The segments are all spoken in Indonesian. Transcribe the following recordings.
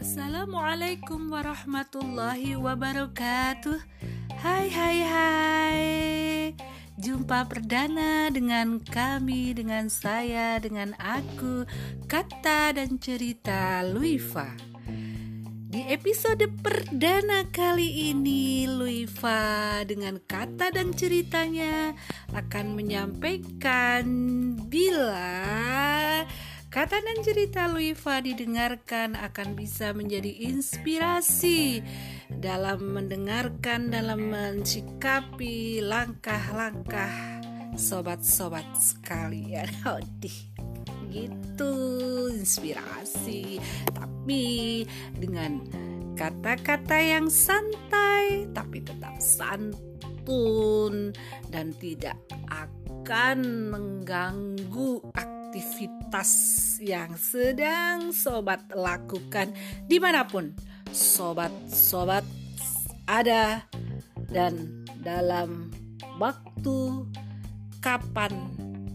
Assalamualaikum warahmatullahi wabarakatuh. Hai hai hai. Jumpa perdana dengan kami, dengan saya, dengan aku Kata dan cerita Luifa Di episode perdana kali ini Luifa dengan kata dan ceritanya Akan menyampaikan Bila Kata dan cerita Luifa didengarkan akan bisa menjadi inspirasi dalam mendengarkan, dalam mensikapi langkah-langkah sobat-sobat sekalian. Odih, gitu inspirasi, tapi dengan kata-kata yang santai, tapi tetap santun dan tidak akan mengganggu aktivitas yang sedang sobat lakukan di mana pun sobat-sobat ada dan dalam waktu kapan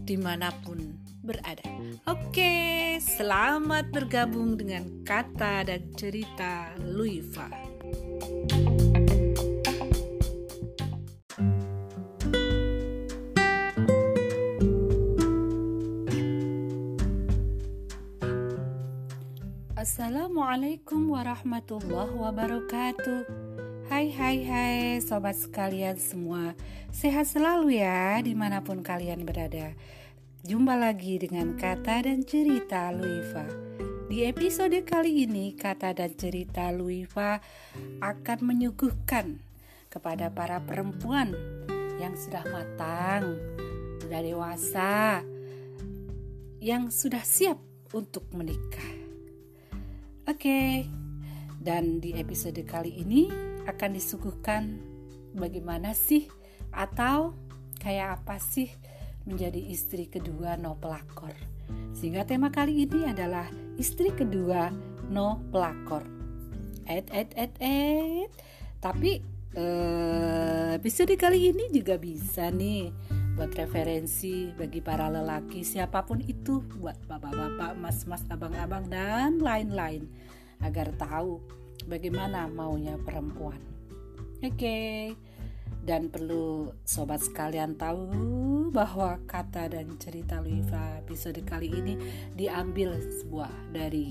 di mana pun berada. Oke, selamat bergabung dengan kata dan cerita Luifa. Assalamualaikum warahmatullahi wabarakatuh Hai hai hai sobat sekalian semua Sehat selalu ya di mana pun kalian berada Jumpa lagi dengan kata dan cerita Luifa Di episode kali ini kata dan cerita Luifa akan menyuguhkan kepada para perempuan yang sudah matang, sudah dewasa, yang sudah siap untuk menikah. Oke, dan di episode kali ini akan disuguhkan bagaimana sih atau kayak apa sih menjadi istri kedua no pelakor. Sehingga tema kali ini adalah istri kedua no pelakor. Et et et et. Tapi eh, episode kali ini juga bisa nih buat referensi bagi para lelaki siapa pun itu buat bapak-bapak, mas-mas, abang-abang dan lain-lain agar tahu bagaimana maunya perempuan. Oke. Okay. Dan perlu sobat sekalian tahu bahwa kata dan cerita Luiva episode kali ini diambil sebuah dari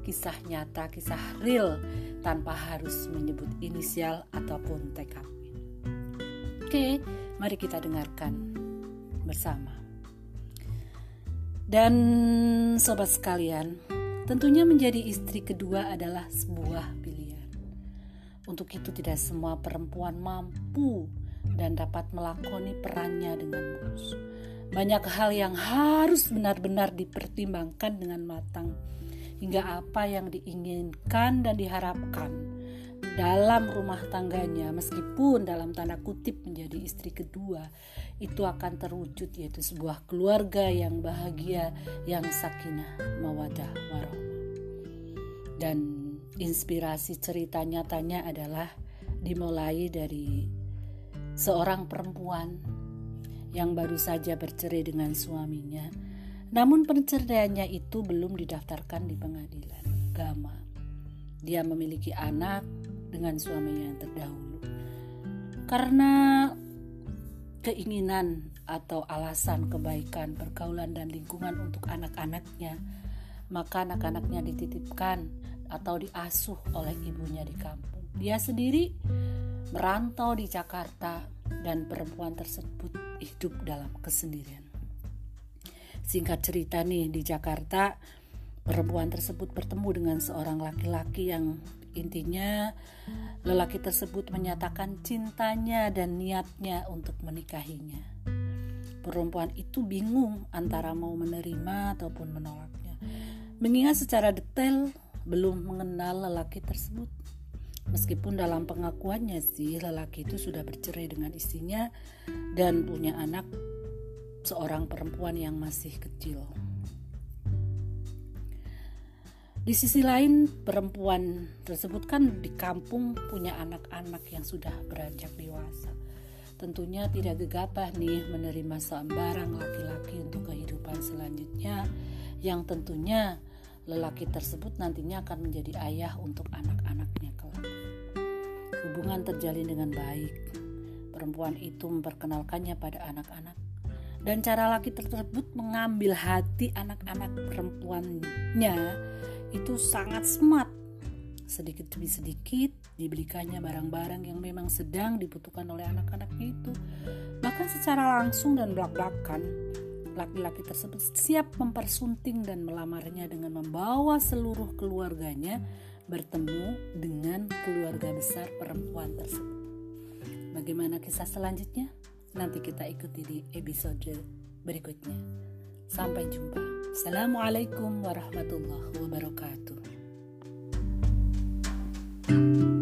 kisah nyata, kisah real tanpa harus menyebut inisial ataupun TKP. Oke, Mari kita dengarkan bersama. Dan sobat sekalian, tentunya menjadi istri kedua adalah sebuah. Untuk itu tidak semua perempuan mampu dan dapat melakoni perannya dengan mulus. Banyak hal yang harus benar-benar dipertimbangkan dengan matang hingga apa yang diinginkan dan diharapkan dalam rumah tangganya meskipun dalam tanda kutip menjadi istri kedua itu akan terwujud yaitu sebuah keluarga yang bahagia yang sakinah mawadah warahmah dan inspirasi cerita nyatanya adalah dimulai dari seorang perempuan yang baru saja bercerai dengan suaminya namun perceraiannya itu belum didaftarkan di pengadilan agama dia memiliki anak dengan suaminya yang terdahulu. Karena keinginan atau alasan kebaikan pergaulan dan lingkungan untuk anak-anaknya, maka anak-anaknya dititipkan atau diasuh oleh ibunya di kampung. Dia sendiri merantau di Jakarta dan perempuan tersebut hidup dalam kesendirian. Singkat cerita nih di Jakarta, perempuan tersebut bertemu dengan seorang laki-laki yang Intinya, lelaki tersebut menyatakan cintanya dan niatnya untuk menikahinya. Perempuan itu bingung antara mau menerima ataupun menolaknya. Mengingat secara detail belum mengenal lelaki tersebut. Meskipun dalam pengakuannya sih lelaki itu sudah bercerai dengan istrinya dan punya anak seorang perempuan yang masih kecil. Di sisi lain, perempuan tersebut kan di kampung punya anak-anak yang sudah beranjak dewasa. tentunya tidak gegabah nih menerima seembarang laki-laki untuk kehidupan selanjutnya yang tentunya lelaki tersebut nantinya akan menjadi ayah untuk anak-anaknya kelak. Hubungan terjalin dengan baik. Perempuan itu memperkenalkannya pada anak-anak dan cara laki tersebut mengambil hati anak-anak perempuannya itu sangat smart sedikit demi sedikit dibelikannya barang-barang yang memang sedang dibutuhkan oleh anak-anaknya itu. Bahkan secara langsung dan belak-belakan, laki-laki tersebut siap mempersunting dan melamarnya dengan membawa seluruh keluarganya bertemu dengan keluarga besar perempuan tersebut. Bagaimana kisah selanjutnya? Nanti kita ikuti di episode berikutnya. Sampai jumpa. Assalamualaikum warahmatullahi wabarakatuh. Assalamualaikum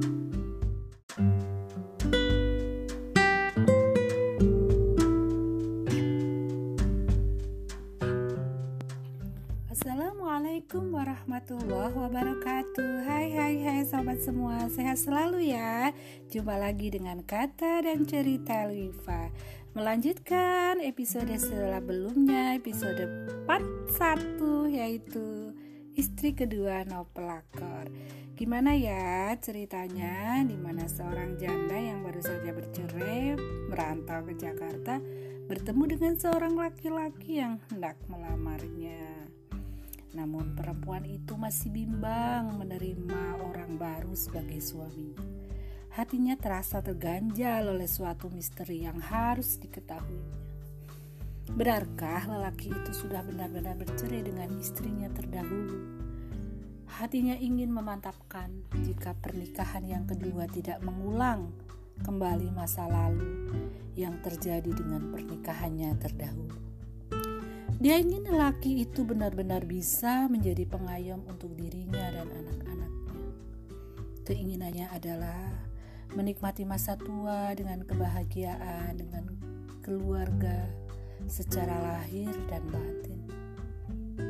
warahmatullahi wabarakatuh. Hai hai hai sobat semua. Sehat selalu ya. Jumpa lagi dengan kata dan cerita Liva Melanjutkan episode sebelumnya Episode part 1 Yaitu istri kedua no pelakor. Gimana ya ceritanya? Di mana seorang janda yang baru saja bercerai Merantau ke Jakarta Bertemu dengan seorang laki-laki yang hendak melamarnya namun perempuan itu masih bimbang menerima orang baru sebagai suaminya. Hatinya terasa terganjal oleh suatu misteri yang harus diketahuinya. Benarkah lelaki itu sudah benar-benar bercerai dengan istrinya terdahulu? Hatinya ingin memantapkan jika pernikahan yang kedua tidak mengulang kembali masa lalu yang terjadi dengan pernikahannya terdahulu. Dia ingin lelaki itu benar-benar bisa menjadi pengayom untuk dirinya dan anak-anaknya. Keinginannya adalah menikmati masa tua dengan kebahagiaan, dengan keluarga secara lahir dan batin.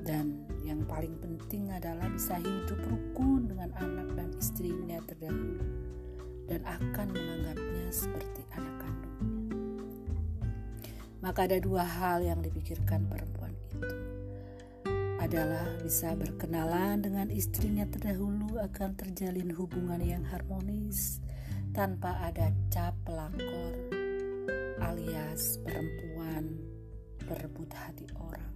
Dan yang paling penting adalah bisa hidup rukun dengan anak dan istrinya terdahulu dan akan menganggapnya seperti anak kandungnya. Maka ada dua hal yang dipikirkan perempuan adalah bisa berkenalan dengan istrinya terdahulu akan terjalin hubungan yang harmonis tanpa ada cap pelakor alias perempuan berebut hati orang.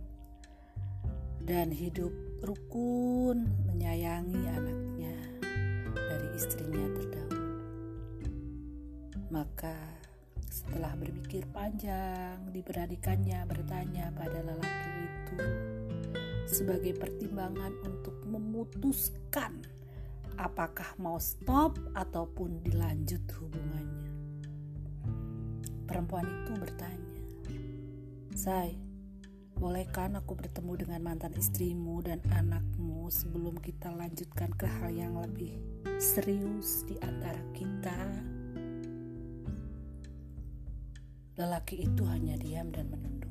Dan hidup rukun menyayangi anaknya dari istrinya terdahulu. Maka setelah berpikir panjang diberanikannya bertanya pada lelaki itu sebagai pertimbangan untuk memutuskan apakah mau stop ataupun dilanjut hubungannya. Perempuan itu bertanya, "Say, bolehkan aku bertemu dengan mantan istrimu dan anakmu sebelum kita lanjutkan ke hal yang lebih serius di antara kita?" Lelaki itu hanya diam dan menunduk.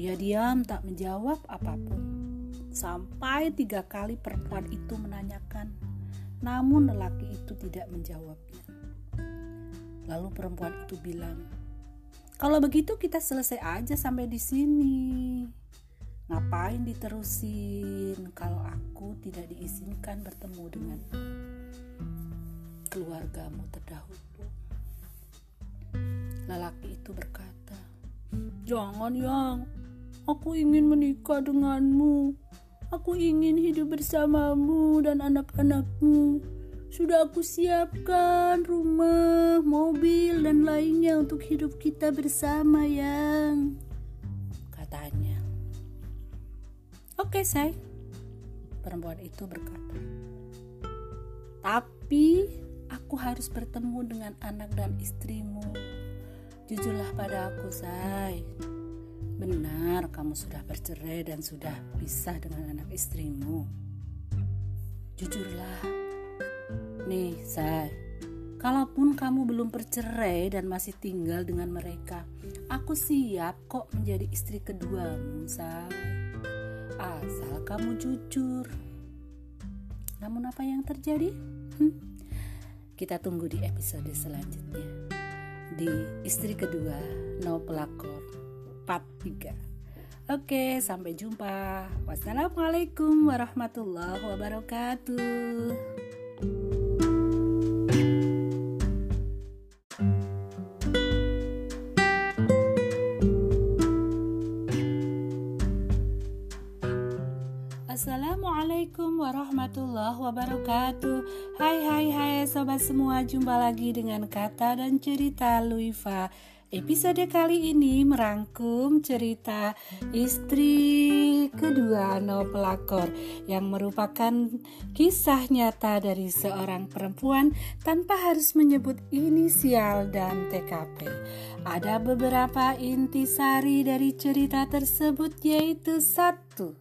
Dia diam tak menjawab apa pun. Sampai tiga kali perempuan itu menanyakan, namun lelaki itu tidak menjawabnya. Lalu perempuan itu bilang, "Kalau begitu kita selesai aja sampai di sini. Ngapain diterusin kalau aku tidak diizinkan bertemu dengan keluargamu terdahulu?" Lelaki itu berkata, "Jangan, yang Aku ingin menikah denganmu. Aku ingin hidup bersamamu dan anak-anakmu. Sudah aku siapkan rumah, mobil, dan lainnya untuk hidup kita bersama, yang katanya. Oke, say. Perempuan itu berkata. Tapi aku harus bertemu dengan anak dan istrimu. Jujurlah pada aku, say. Benar, kamu sudah bercerai dan sudah pisah dengan anak istrimu. Jujurlah, nih, saya. Kalaupun kamu belum bercerai dan masih tinggal dengan mereka, aku siap kok menjadi istri keduamu, say. Asal kamu jujur. Namun apa yang terjadi? Hm? Kita tunggu di episode selanjutnya. di istri kedua no pelakor part 3 Oke, sampai jumpa. Wassalamualaikum warahmatullahi wabarakatuh. Assalamualaikum warahmatullahi wabarakatuh Hai hai hai sobat semua Jumpa lagi dengan kata dan cerita Luifa Episode kali ini merangkum cerita istri kedua No Pelakor Yang merupakan kisah nyata dari seorang perempuan Tanpa harus menyebut inisial dan TKP Ada beberapa intisari dari cerita tersebut yaitu satu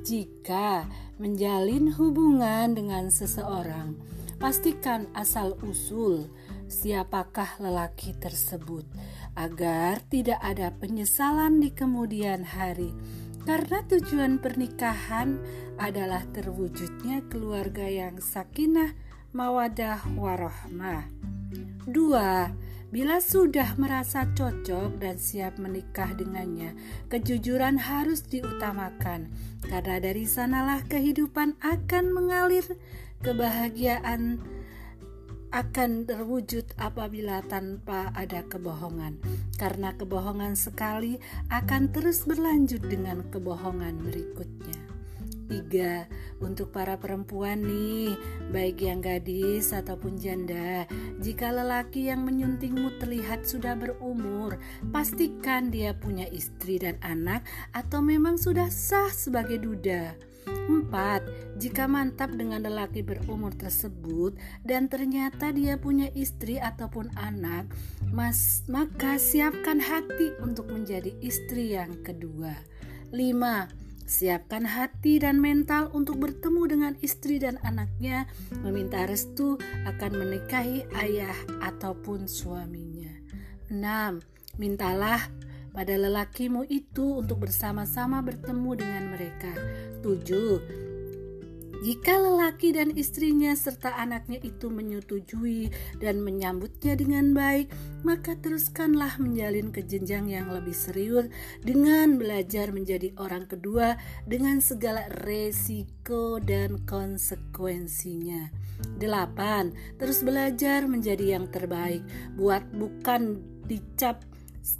jika menjalin hubungan dengan seseorang, pastikan asal-usul siapakah lelaki tersebut agar tidak ada penyesalan di kemudian hari. Karena tujuan pernikahan adalah terwujudnya keluarga yang sakinah, mawadah, warohmah. Dua, Bila sudah merasa cocok dan siap menikah dengannya, kejujuran harus diutamakan, karena dari sanalah kehidupan akan mengalir. Kebahagiaan akan terwujud apabila tanpa ada kebohongan, karena kebohongan sekali akan terus berlanjut dengan kebohongan berikutnya. Tiga, untuk para perempuan nih, baik yang gadis ataupun janda, jika lelaki yang menyuntingmu terlihat sudah berumur, pastikan dia punya istri dan anak atau memang sudah sah sebagai duda. Empat, Jika mantap dengan lelaki berumur tersebut dan ternyata dia punya istri ataupun anak, mas, maka siapkan hati untuk menjadi istri yang kedua. Lima, Siapkan hati dan mental untuk bertemu dengan istri dan anaknya, meminta restu akan menikahi ayah ataupun suaminya. 6. Mintalah pada lelakimu itu untuk bersama-sama bertemu dengan mereka. 7 jika lelaki dan istrinya serta anaknya itu menyetujui dan menyambutnya dengan baik, maka teruskanlah menjalin kejenjang yang lebih serius dengan belajar menjadi orang kedua dengan segala resiko dan konsekuensinya. Delapan, terus belajar menjadi yang terbaik. Buat bukan dicap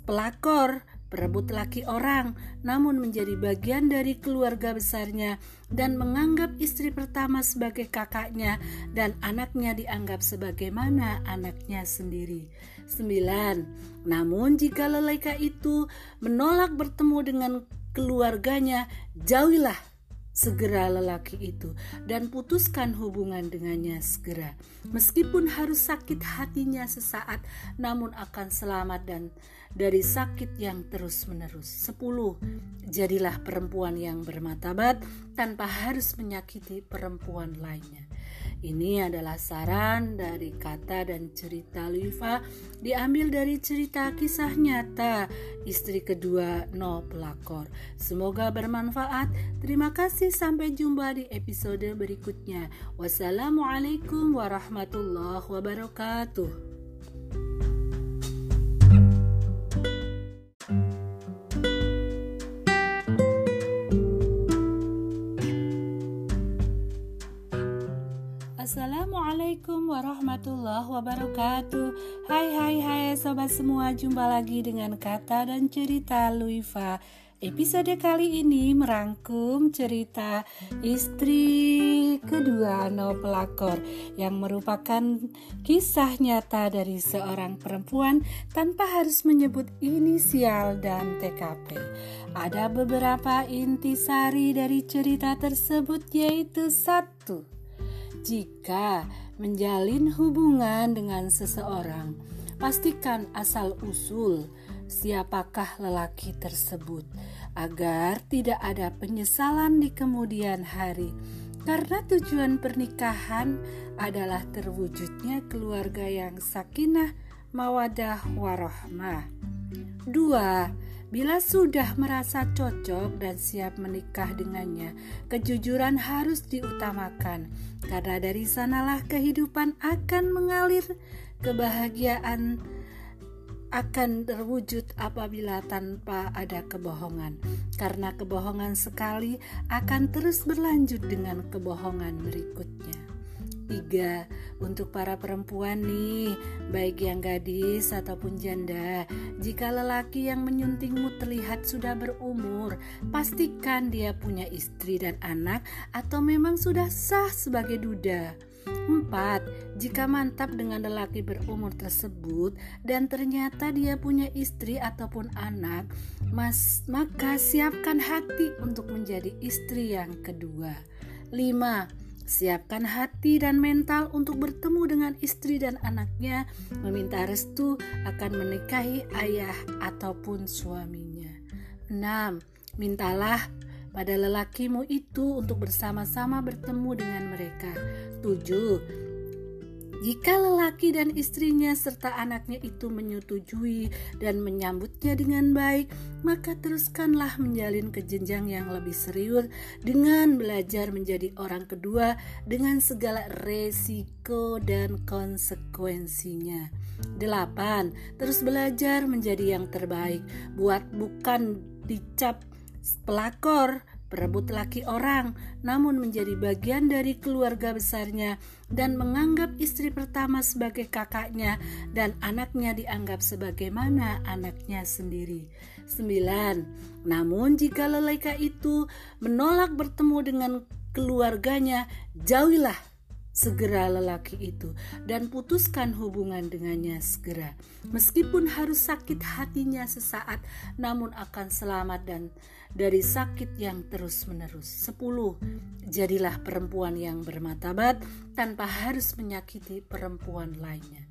pelakor, berebut laki orang, namun menjadi bagian dari keluarga besarnya dan menganggap istri pertama sebagai kakaknya dan anaknya dianggap sebagaimana anaknya sendiri. 9. Namun jika lelaki itu menolak bertemu dengan keluarganya, jauhilah segera lelaki itu dan putuskan hubungan dengannya segera. Meskipun harus sakit hatinya sesaat, namun akan selamat dan dari sakit yang terus-menerus. 10. Jadilah perempuan yang bermatabat tanpa harus menyakiti perempuan lainnya. Ini adalah saran dari kata dan cerita Liva diambil dari cerita kisah nyata istri kedua No Pelakor. Semoga bermanfaat. Terima kasih sampai jumpa di episode berikutnya. Wassalamualaikum warahmatullahi wabarakatuh. Assalamualaikum warahmatullahi wabarakatuh. Hai hai hai sobat semua Jumpa lagi dengan kata dan cerita Luifa. Episode kali ini merangkum cerita istri kedua No Pelakor Yang merupakan kisah nyata dari seorang perempuan Tanpa harus menyebut inisial dan TKP Ada beberapa intisari dari cerita tersebut yaitu satu. Jika menjalin hubungan dengan seseorang, pastikan asal-usul siapakah lelaki tersebut agar tidak ada penyesalan di kemudian hari. Karena tujuan pernikahan adalah terwujudnya keluarga yang sakinah, mawadah, warohmah. Dua, Bila sudah merasa cocok dan siap menikah dengannya, kejujuran harus diutamakan, karena dari sanalah kehidupan akan mengalir. Kebahagiaan akan terwujud apabila tanpa ada kebohongan, karena kebohongan sekali akan terus berlanjut dengan kebohongan berikutnya. Tiga, untuk para perempuan nih, baik yang gadis ataupun janda, jika lelaki yang menyuntingmu terlihat sudah berumur, pastikan dia punya istri dan anak atau memang sudah sah sebagai duda. 4. Jika mantap dengan lelaki berumur tersebut dan ternyata dia punya istri ataupun anak, mas, maka siapkan hati untuk menjadi istri yang kedua. 5. Siapkan hati dan mental untuk bertemu dengan istri dan anaknya, meminta restu akan menikahi ayah ataupun suaminya. 6. Mintalah pada lelakimu itu untuk bersama-sama bertemu dengan mereka. 7. Jika lelaki dan istrinya serta anaknya itu menyetujui dan menyambutnya dengan baik, maka teruskanlah menjalin kejenjang yang lebih serius dengan belajar menjadi orang kedua dengan segala resiko dan konsekuensinya. 8. Terus belajar menjadi yang terbaik, buat bukan dicap pelakor, berebut laki orang, namun menjadi bagian dari keluarga besarnya dan menganggap istri pertama sebagai kakaknya dan anaknya dianggap sebagaimana anaknya sendiri. 9. Namun jika lelaki itu menolak bertemu dengan keluarganya, jauhilah segera lelaki itu dan putuskan hubungan dengannya segera. Meskipun harus sakit hatinya sesaat, namun akan selamat dan dari sakit yang terus-menerus. 10. Jadilah perempuan yang bermatabat tanpa harus menyakiti perempuan lainnya.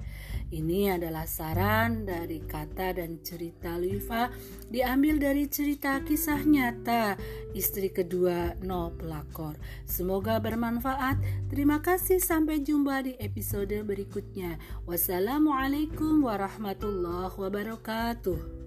Ini adalah saran dari kata dan cerita Luifa diambil dari cerita kisah nyata istri kedua No Pelakor. Semoga bermanfaat. Terima kasih sampai jumpa di episode berikutnya. Wassalamualaikum warahmatullahi wabarakatuh.